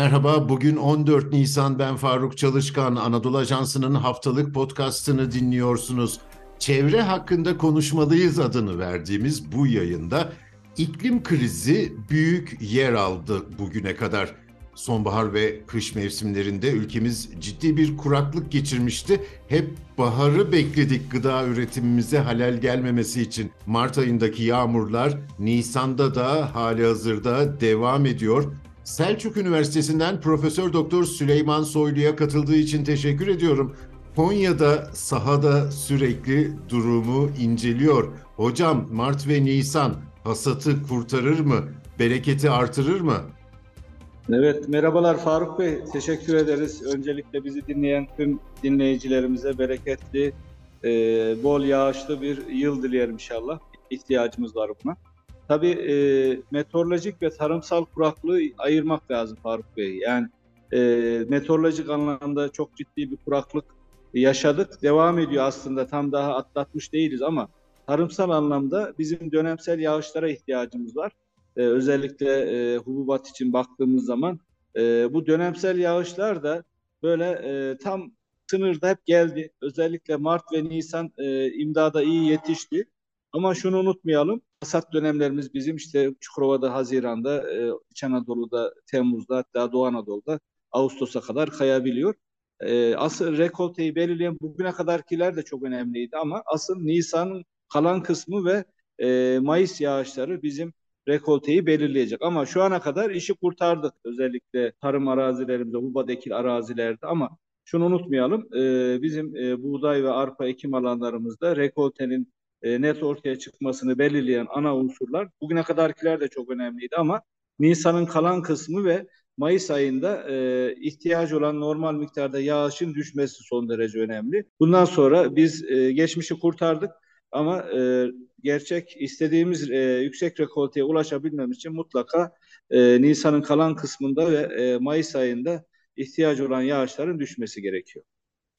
merhaba. Bugün 14 Nisan. Ben Faruk Çalışkan. Anadolu Ajansı'nın haftalık podcastını dinliyorsunuz. Çevre hakkında konuşmalıyız adını verdiğimiz bu yayında iklim krizi büyük yer aldı bugüne kadar. Sonbahar ve kış mevsimlerinde ülkemiz ciddi bir kuraklık geçirmişti. Hep baharı bekledik gıda üretimimize halel gelmemesi için. Mart ayındaki yağmurlar Nisan'da da hali hazırda devam ediyor. Selçuk Üniversitesi'nden Profesör Doktor Süleyman Soylu'ya katıldığı için teşekkür ediyorum. Konya'da sahada sürekli durumu inceliyor. Hocam Mart ve Nisan hasatı kurtarır mı? Bereketi artırır mı? Evet, merhabalar Faruk Bey. Teşekkür ederiz. Öncelikle bizi dinleyen tüm dinleyicilerimize bereketli, e, bol yağışlı bir yıl dilerim inşallah. İhtiyacımız var buna. Tabii e, meteorolojik ve tarımsal kuraklığı ayırmak lazım Faruk Bey. Yani e, meteorolojik anlamda çok ciddi bir kuraklık yaşadık. Devam ediyor aslında tam daha atlatmış değiliz ama tarımsal anlamda bizim dönemsel yağışlara ihtiyacımız var. E, özellikle e, hububat için baktığımız zaman e, bu dönemsel yağışlar da böyle e, tam sınırda hep geldi. Özellikle Mart ve Nisan e, imdada iyi yetişti. Ama şunu unutmayalım. Hasat dönemlerimiz bizim işte Çukurova'da Haziran'da, e, İç Anadolu'da Temmuz'da hatta Doğu Anadolu'da Ağustos'a kadar kayabiliyor. E, asıl rekolteyi belirleyen bugüne kadarkiler de çok önemliydi ama asıl Nisan'ın kalan kısmı ve e, Mayıs yağışları bizim rekolteyi belirleyecek. Ama şu ana kadar işi kurtardık. Özellikle tarım arazilerimizde, hubadekil arazilerde ama şunu unutmayalım. Bizim buğday ve arpa ekim alanlarımızda rekoltenin e, net ortaya çıkmasını belirleyen ana unsurlar bugüne kadarkiler de çok önemliydi ama Nisan'ın kalan kısmı ve Mayıs ayında e, ihtiyacı olan normal miktarda yağışın düşmesi son derece önemli. Bundan sonra biz e, geçmişi kurtardık ama e, gerçek istediğimiz e, yüksek rekolteye ulaşabilmemiz için mutlaka e, Nisan'ın kalan kısmında ve e, Mayıs ayında ihtiyacı olan yağışların düşmesi gerekiyor.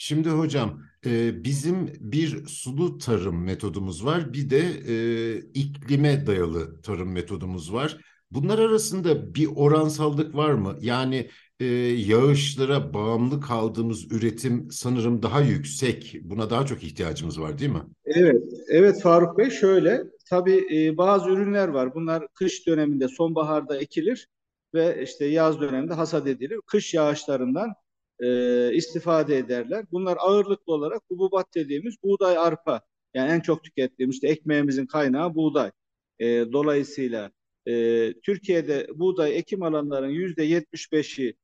Şimdi hocam e, bizim bir sulu tarım metodumuz var bir de e, iklime dayalı tarım metodumuz var. Bunlar arasında bir oransallık var mı? Yani e, yağışlara bağımlı kaldığımız üretim sanırım daha yüksek. Buna daha çok ihtiyacımız var değil mi? Evet, evet Faruk Bey şöyle. Tabii e, bazı ürünler var. Bunlar kış döneminde sonbaharda ekilir ve işte yaz döneminde hasat edilir. Kış yağışlarından e, istifade ederler. Bunlar ağırlıklı olarak hububat dediğimiz buğday, arpa. Yani en çok tükettiğimiz işte ekmeğimizin kaynağı buğday. E, dolayısıyla e, Türkiye'de buğday ekim alanlarının yüzde yetmiş beşi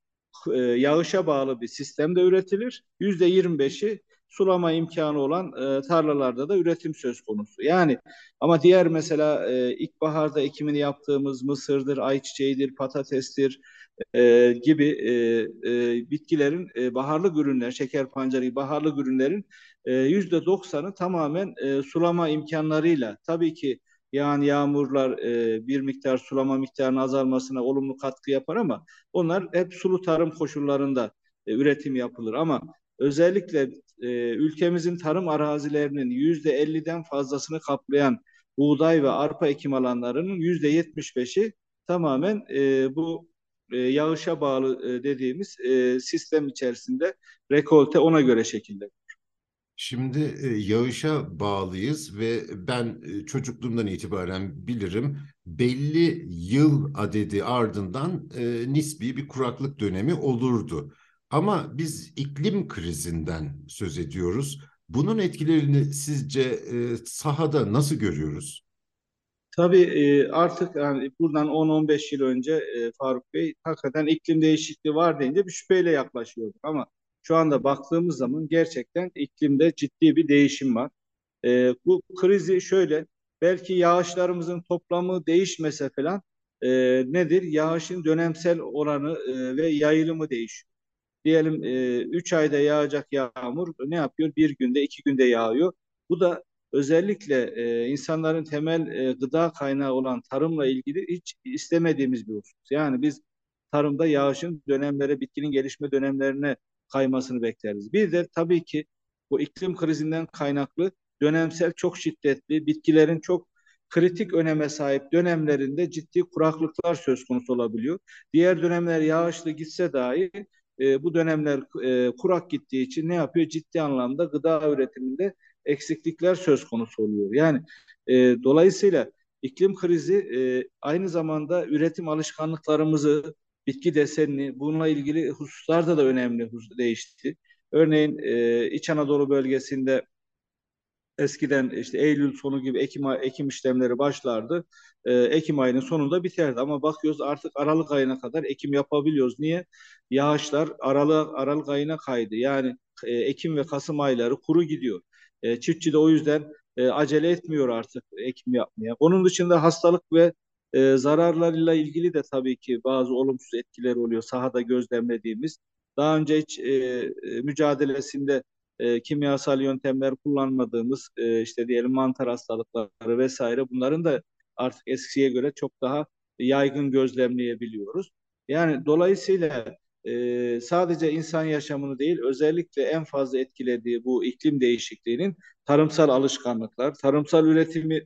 e, yağışa bağlı bir sistemde üretilir. Yüzde yirmi beşi sulama imkanı olan e, tarlalarda da üretim söz konusu. Yani ama diğer mesela e, ilkbaharda ekimini yaptığımız mısırdır, ayçiçeğidir, patatestir e, gibi e, e, bitkilerin e, baharlık ürünler, şeker pancarı baharlık ürünlerin yüzde doksanı tamamen e, sulama imkanlarıyla. Tabii ki yağan yağmurlar e, bir miktar sulama miktarının azalmasına olumlu katkı yapar ama onlar hep sulu tarım koşullarında e, üretim yapılır. Ama özellikle e, ülkemizin tarım arazilerinin yüzde elliden fazlasını kaplayan buğday ve arpa ekim alanlarının yüzde yetmiş beşi tamamen e, bu e, yağışa bağlı e, dediğimiz e, sistem içerisinde rekolte ona göre şekilleniyor. Şimdi e, yağışa bağlıyız ve ben e, çocukluğumdan itibaren bilirim belli yıl adedi ardından e, nispi bir kuraklık dönemi olurdu. Ama biz iklim krizinden söz ediyoruz. Bunun etkilerini sizce e, sahada nasıl görüyoruz? Tabii e, artık yani buradan 10-15 yıl önce e, Faruk Bey hakikaten iklim değişikliği var deyince bir şüpheyle yaklaşıyorduk ama şu anda baktığımız zaman gerçekten iklimde ciddi bir değişim var. E, bu krizi şöyle belki yağışlarımızın toplamı değişmese falan nedir? Yağışın dönemsel oranı ve yayılımı değişiyor. Diyelim 3 e, ayda yağacak yağmur ne yapıyor? Bir günde, iki günde yağıyor. Bu da özellikle e, insanların temel e, gıda kaynağı olan tarımla ilgili hiç istemediğimiz bir husus. Yani biz tarımda yağışın dönemlere, bitkinin gelişme dönemlerine kaymasını bekleriz. Bir de tabii ki bu iklim krizinden kaynaklı dönemsel çok şiddetli bitkilerin çok kritik öneme sahip dönemlerinde ciddi kuraklıklar söz konusu olabiliyor. Diğer dönemler yağışlı gitse dahi e, bu dönemler e, kurak gittiği için ne yapıyor? Ciddi anlamda gıda üretiminde eksiklikler söz konusu oluyor. Yani e, dolayısıyla iklim krizi e, aynı zamanda üretim alışkanlıklarımızı, bitki desenini, bununla ilgili hususlarda da önemli değişti. Örneğin e, İç Anadolu bölgesinde eskiden işte Eylül sonu gibi Ekim, Ekim işlemleri başlardı. Ee, Ekim ayının sonunda biterdi ama bakıyoruz artık Aralık ayına kadar Ekim yapabiliyoruz. Niye? Yağışlar Aralık, Aralık ayına kaydı. Yani e, Ekim ve Kasım ayları kuru gidiyor. E, çiftçi de o yüzden e, acele etmiyor artık Ekim yapmaya. Onun dışında hastalık ve e, zararlarıyla ilgili de tabii ki bazı olumsuz etkiler oluyor sahada gözlemlediğimiz. Daha önce hiç e, e mücadelesinde e, kimyasal yöntemler kullanmadığımız e, işte diyelim mantar hastalıkları vesaire bunların da artık eskiye göre çok daha yaygın gözlemleyebiliyoruz. Yani dolayısıyla e, sadece insan yaşamını değil özellikle en fazla etkilediği bu iklim değişikliğinin tarımsal alışkanlıklar, tarımsal üretimi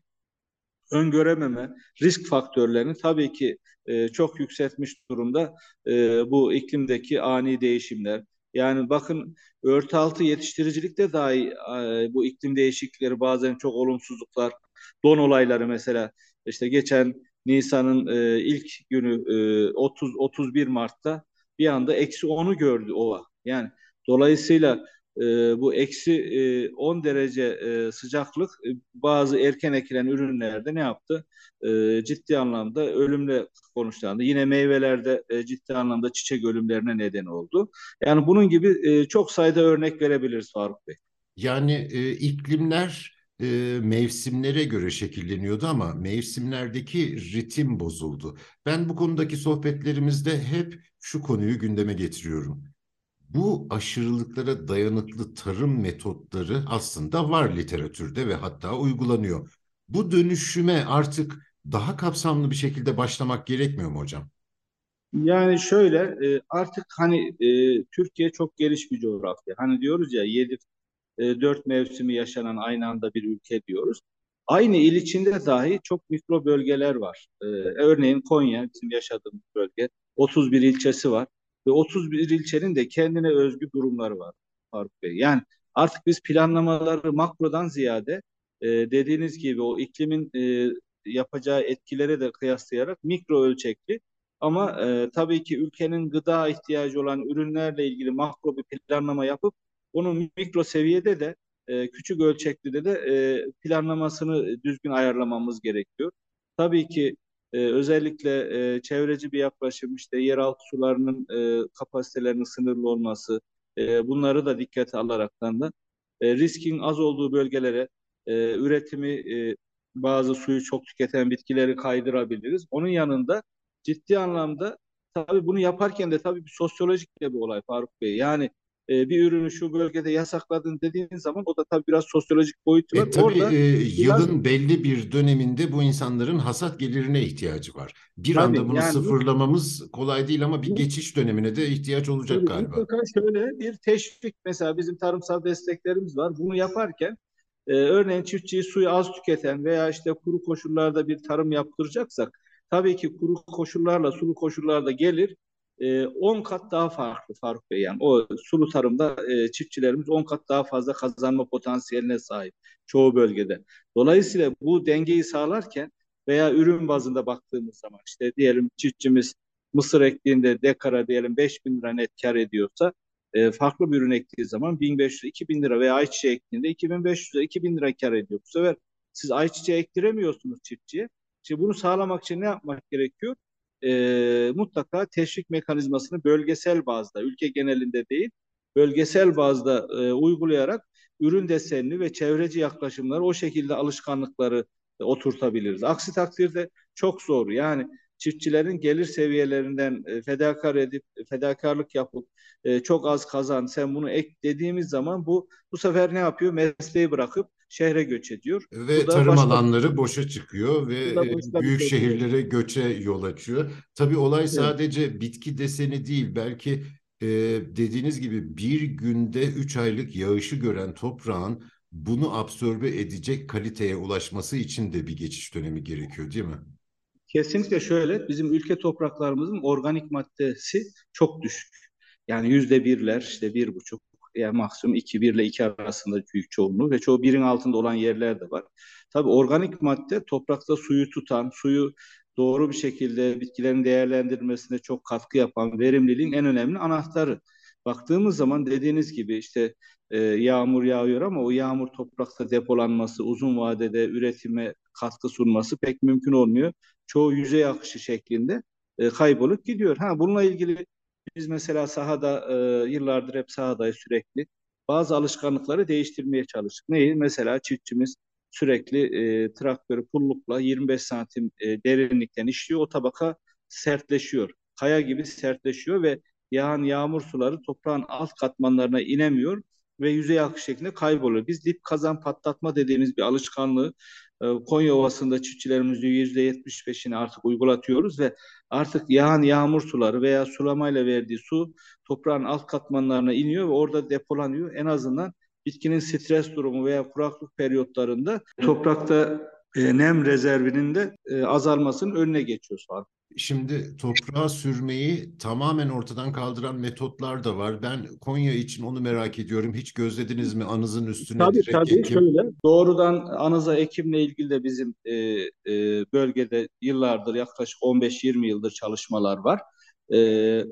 öngörememe, risk faktörlerini tabii ki e, çok yükseltmiş durumda e, bu iklimdeki ani değişimler. Yani bakın örtü altı yetiştiricilikte dahi e, bu iklim değişiklikleri bazen çok olumsuzluklar, don olayları mesela işte geçen Nisan'ın e, ilk günü e, 30 31 Mart'ta bir anda eksi 10'u gördü ova. Yani dolayısıyla e, bu eksi e, 10 derece e, sıcaklık e, bazı erken ekilen ürünlerde ne yaptı? E, ciddi anlamda ölümle konuşlandı. Yine meyvelerde e, ciddi anlamda çiçek ölümlerine neden oldu. Yani bunun gibi e, çok sayıda örnek verebiliriz Faruk Bey. Yani e, iklimler e, mevsimlere göre şekilleniyordu ama mevsimlerdeki ritim bozuldu. Ben bu konudaki sohbetlerimizde hep şu konuyu gündeme getiriyorum bu aşırılıklara dayanıklı tarım metotları aslında var literatürde ve hatta uygulanıyor. Bu dönüşüme artık daha kapsamlı bir şekilde başlamak gerekmiyor mu hocam? Yani şöyle e, artık hani e, Türkiye çok geniş bir coğrafya. Hani diyoruz ya yedi e, dört mevsimi yaşanan aynı anda bir ülke diyoruz. Aynı il içinde dahi çok mikro bölgeler var. Örneğin Konya bizim yaşadığımız bölge 31 ilçesi var ve 31 ilçenin de kendine özgü durumları var Faruk Bey. Yani artık biz planlamaları makrodan ziyade e, dediğiniz gibi o iklimin e, yapacağı etkilere de kıyaslayarak mikro ölçekli ama e, tabii ki ülkenin gıda ihtiyacı olan ürünlerle ilgili makro bir planlama yapıp onun mikro seviyede de e, küçük ölçekli de de e, planlamasını düzgün ayarlamamız gerekiyor. Tabii ki e, özellikle e, çevreci bir yaklaşım, işte yeraltı sularının e, kapasitelerinin sınırlı olması, e, bunları da dikkate alaraktan da e, riskin az olduğu bölgelere e, üretimi e, bazı suyu çok tüketen bitkileri kaydırabiliriz. Onun yanında ciddi anlamda tabii bunu yaparken de tabii bir sosyolojik de bir olay Faruk Bey. Yani e, bir ürünü şu bölgede yasakladın dediğin zaman o da tabii biraz sosyolojik boyutu var. E, tabii Orada e, yılın biraz... belli bir döneminde bu insanların hasat gelirine ihtiyacı var. Bir tabii, anda bunu yani, sıfırlamamız kolay değil ama bir geçiş dönemine de ihtiyaç olacak tabii, galiba. Mutlaka şöyle bir teşvik mesela bizim tarımsal desteklerimiz var. Bunu yaparken e, örneğin çiftçiyi suyu az tüketen veya işte kuru koşullarda bir tarım yaptıracaksak tabii ki kuru koşullarla sulu koşullarda gelir 10 e, kat daha farklı Faruk Bey. Yani o sulu tarımda e, çiftçilerimiz 10 kat daha fazla kazanma potansiyeline sahip çoğu bölgede. Dolayısıyla bu dengeyi sağlarken veya ürün bazında baktığımız zaman işte diyelim çiftçimiz mısır ektiğinde dekara diyelim 5000 lira net kar ediyorsa e, farklı bir ürün ektiği zaman 1500-2000 lira veya ayçiçeği ektiğinde 2500 lira 2000 lira kar ediyor. Bu sefer siz ayçiçeği ektiremiyorsunuz çiftçiye. Şimdi bunu sağlamak için ne yapmak gerekiyor? E, mutlaka teşvik mekanizmasını bölgesel bazda, ülke genelinde değil, bölgesel bazda e, uygulayarak ürün desenini ve çevreci yaklaşımları o şekilde alışkanlıkları e, oturtabiliriz. Aksi takdirde çok zor. Yani çiftçilerin gelir seviyelerinden e, fedakar edip fedakarlık yapıp e, çok az kazan sen bunu ek dediğimiz zaman bu bu sefer ne yapıyor? Mesleği bırakıp şehre göç ediyor. Ve tarım başka... alanları boşa çıkıyor ve e, büyük şehirlere göçe yol açıyor. Tabii olay sadece evet. bitki deseni değil belki e, dediğiniz gibi bir günde üç aylık yağışı gören toprağın bunu absorbe edecek kaliteye ulaşması için de bir geçiş dönemi gerekiyor değil mi? Kesinlikle şöyle, bizim ülke topraklarımızın organik maddesi çok düşük. Yani yüzde birler, işte bir buçuk, yani maksimum iki, bir ile iki arasında büyük çoğunluğu ve çoğu birin altında olan yerler de var. Tabii organik madde toprakta suyu tutan, suyu doğru bir şekilde bitkilerin değerlendirilmesine çok katkı yapan verimliliğin en önemli anahtarı. Baktığımız zaman dediğiniz gibi işte e, yağmur yağıyor ama o yağmur toprakta depolanması, uzun vadede üretime katkı sunması pek mümkün olmuyor. Çoğu yüzey akışı şeklinde e, kaybolup gidiyor. Ha bununla ilgili biz mesela sahada e, yıllardır hep sahadayız sürekli. Bazı alışkanlıkları değiştirmeye çalıştık. Neyi? Mesela çiftçimiz sürekli e, traktörü pullukla 25 santim e, derinlikten işliyor. O tabaka sertleşiyor. Kaya gibi sertleşiyor ve yağan yağmur suları toprağın alt katmanlarına inemiyor ve yüzey akış şeklinde kayboluyor. Biz dip kazan patlatma dediğimiz bir alışkanlığı Konya Ovası'nda çiftçilerimizin %75'ini artık uygulatıyoruz ve artık yağan yağmur suları veya sulamayla verdiği su toprağın alt katmanlarına iniyor ve orada depolanıyor. En azından bitkinin stres durumu veya kuraklık periyotlarında toprakta e, nem rezervinin de e, azalmasının önüne geçiyor sonra. Şimdi toprağa sürmeyi tamamen ortadan kaldıran metotlar da var. Ben Konya için onu merak ediyorum. Hiç gözlediniz mi anızın üstüne tabii, direkt tabii, ekim? Şöyle, doğrudan anıza ekimle ilgili de bizim e, e, bölgede yıllardır yaklaşık 15-20 yıldır çalışmalar var. E,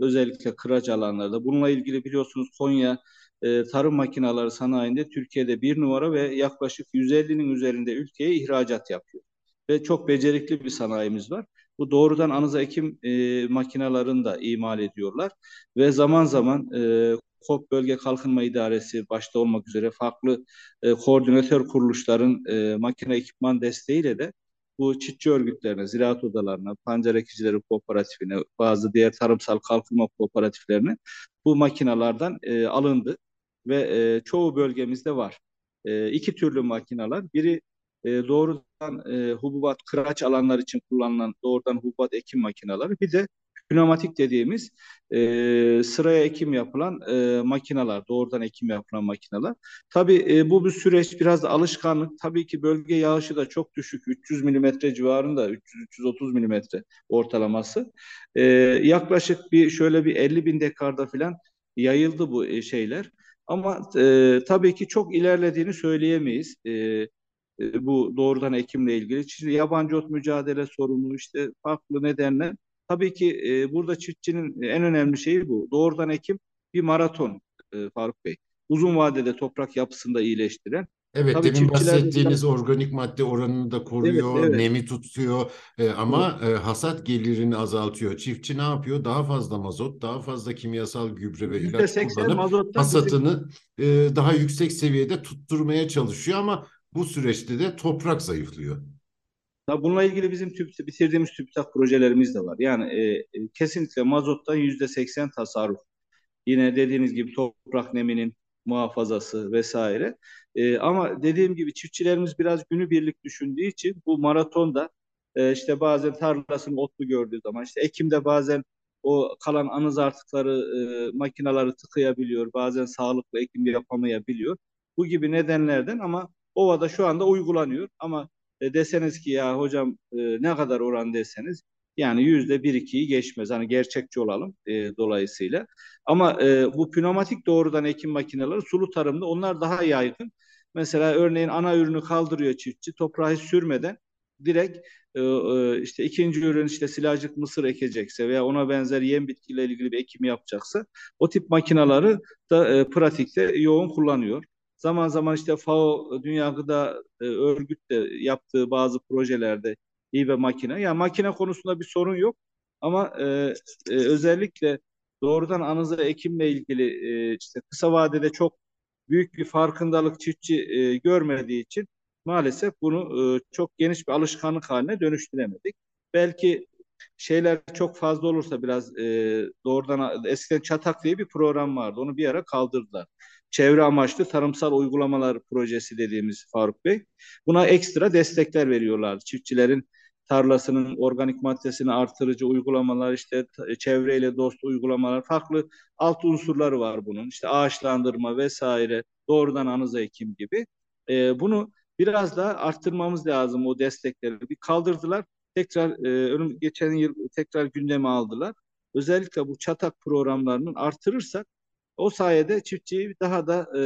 özellikle kıraç alanlarda. Bununla ilgili biliyorsunuz Konya e, tarım makineleri sanayinde Türkiye'de bir numara ve yaklaşık 150'nin üzerinde ülkeye ihracat yapıyor. Ve çok becerikli bir sanayimiz var. Bu doğrudan anıza ekim e, makinelerini de imal ediyorlar. Ve zaman zaman e, KOP Bölge Kalkınma İdaresi başta olmak üzere farklı e, koordinatör kuruluşların e, makine ekipman desteğiyle de bu çiftçi örgütlerine, ziraat odalarına, pancar ekicileri kooperatifine, bazı diğer tarımsal kalkınma kooperatiflerine bu makinalardan e, alındı ve e, çoğu bölgemizde var. E, iki türlü makinalar. Biri e, doğrudan e, hububat kıraç alanlar için kullanılan doğrudan hububat ekim makineleri. Bir de pneumatik dediğimiz e, sıraya ekim yapılan e, makineler, doğrudan ekim yapılan makineler. Tabii e, bu bir süreç biraz da alışkanlık. Tabii ki bölge yağışı da çok düşük. 300 milimetre civarında, 300-330 milimetre ortalaması. E, yaklaşık bir şöyle bir 50 bin dekarda falan yayıldı bu e, şeyler. Ama e, tabii ki çok ilerlediğini söyleyemeyiz. E, e, bu doğrudan ekimle ilgili. Şimdi yabancı ot mücadele sorunu işte farklı nedenler. Tabii ki e, burada çiftçinin en önemli şeyi bu. Doğrudan ekim bir maraton e, Faruk Bey. Uzun vadede toprak yapısında iyileştiren Evet, Tabii demin bahsettiğiniz bizden- organik madde oranını da koruyor, Evet, evet. nemi tutuyor e, ama e, hasat gelirini azaltıyor. Çiftçi ne yapıyor? Daha fazla mazot, daha fazla kimyasal gübre ve ilaç %80 kullanıp hasatını e, daha yüksek seviyede tutturmaya çalışıyor ama bu süreçte de toprak zayıflıyor. Tabii bununla ilgili bizim tüp, bitirdiğimiz TÜBİTAK projelerimiz de var. Yani e, e, kesinlikle mazottan yüzde seksen tasarruf. Yine dediğiniz gibi toprak neminin muhafazası vesaire. E, ama dediğim gibi çiftçilerimiz biraz günübirlik düşündüğü için bu maratonda e, işte bazen tarlasını otlu gördüğü zaman işte Ekim'de bazen o kalan anız artıkları e, makineleri tıkayabiliyor. Bazen sağlıklı ekim yapamayabiliyor. Bu gibi nedenlerden ama ovada şu anda uygulanıyor. Ama e, deseniz ki ya hocam e, ne kadar oran deseniz yani yüzde bir ikiyi geçmez. Hani gerçekçi olalım e, dolayısıyla. Ama e, bu pneumatik doğrudan ekim makineleri sulu tarımda onlar daha yaygın. Mesela örneğin ana ürünü kaldırıyor çiftçi toprağı hiç sürmeden direkt e, e, işte ikinci ürün işte silajlık mısır ekecekse veya ona benzer yem bitkiyle ilgili bir ekim yapacaksa o tip makineleri da e, pratikte yoğun kullanıyor. Zaman zaman işte FAO Dünya Gıda e, Örgüt de yaptığı bazı projelerde iyi bir makine. Yani makine konusunda bir sorun yok. Ama e, e, özellikle doğrudan anıza ekimle ilgili e, işte kısa vadede çok büyük bir farkındalık çiftçi e, görmediği için maalesef bunu e, çok geniş bir alışkanlık haline dönüştüremedik. Belki şeyler çok fazla olursa biraz e, doğrudan eskiden Çatak diye bir program vardı. Onu bir ara kaldırdılar. Çevre amaçlı tarımsal uygulamalar projesi dediğimiz Faruk Bey. Buna ekstra destekler veriyorlar. Çiftçilerin tarlasının organik maddesini artırıcı uygulamalar, işte çevreyle dost uygulamalar, farklı alt unsurları var bunun. İşte ağaçlandırma vesaire, doğrudan anıza ekim gibi. E, bunu biraz daha arttırmamız lazım o destekleri. Bir kaldırdılar. Tekrar e, geçen yıl tekrar gündeme aldılar. Özellikle bu çatak programlarının artırırsak o sayede çiftçiyi daha da e,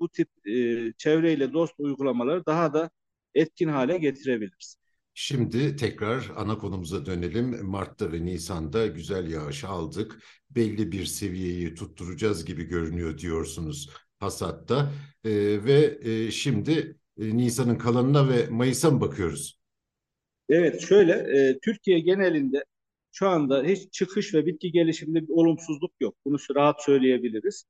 bu tip e, çevreyle dost uygulamaları daha da etkin hale getirebiliriz. Şimdi tekrar ana konumuza dönelim. Mart'ta ve Nisan'da güzel yağış aldık. Belli bir seviyeyi tutturacağız gibi görünüyor diyorsunuz hasatta. Ee, ve e, şimdi e, Nisan'ın kalanına ve Mayıs'a mı bakıyoruz? Evet şöyle e, Türkiye genelinde şu anda hiç çıkış ve bitki gelişiminde bir olumsuzluk yok. Bunu rahat söyleyebiliriz.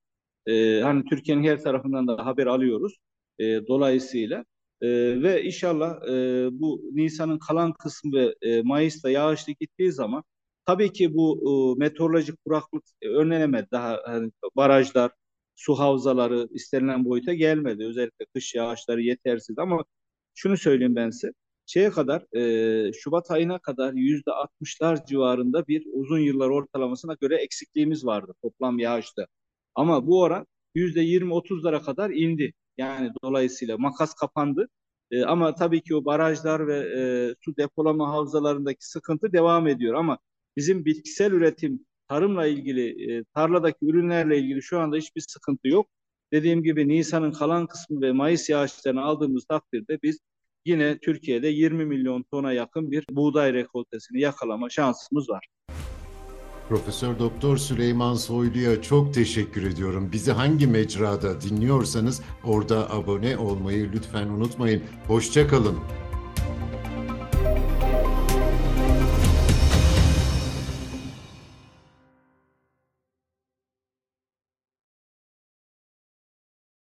E, hani Türkiye'nin her tarafından da haber alıyoruz. E, dolayısıyla e, ve inşallah e, bu Nisan'ın kalan kısmı ve e, Mayıs'ta yağışlı gittiği zaman tabii ki bu e, meteorolojik kuraklık önlenemedi. Daha hani, barajlar, su havzaları istenilen boyuta gelmedi. Özellikle kış yağışları yetersiz ama şunu söyleyeyim ben size şeye kadar e, Şubat ayına kadar yüzde 60'lar civarında bir uzun yıllar ortalamasına göre eksikliğimiz vardı toplam yağışta. Ama bu oran yüzde 20-30'lara kadar indi. Yani dolayısıyla makas kapandı. E, ama tabii ki o barajlar ve e, su depolama havzalarındaki sıkıntı devam ediyor. Ama bizim bitkisel üretim, tarımla ilgili, e, tarladaki ürünlerle ilgili şu anda hiçbir sıkıntı yok. Dediğim gibi Nisan'ın kalan kısmı ve Mayıs yağışlarını aldığımız takdirde biz yine Türkiye'de 20 milyon tona yakın bir buğday rekoltesini yakalama şansımız var. Profesör Doktor Süleyman Soylu'ya çok teşekkür ediyorum. Bizi hangi mecrada dinliyorsanız orada abone olmayı lütfen unutmayın. Hoşçakalın.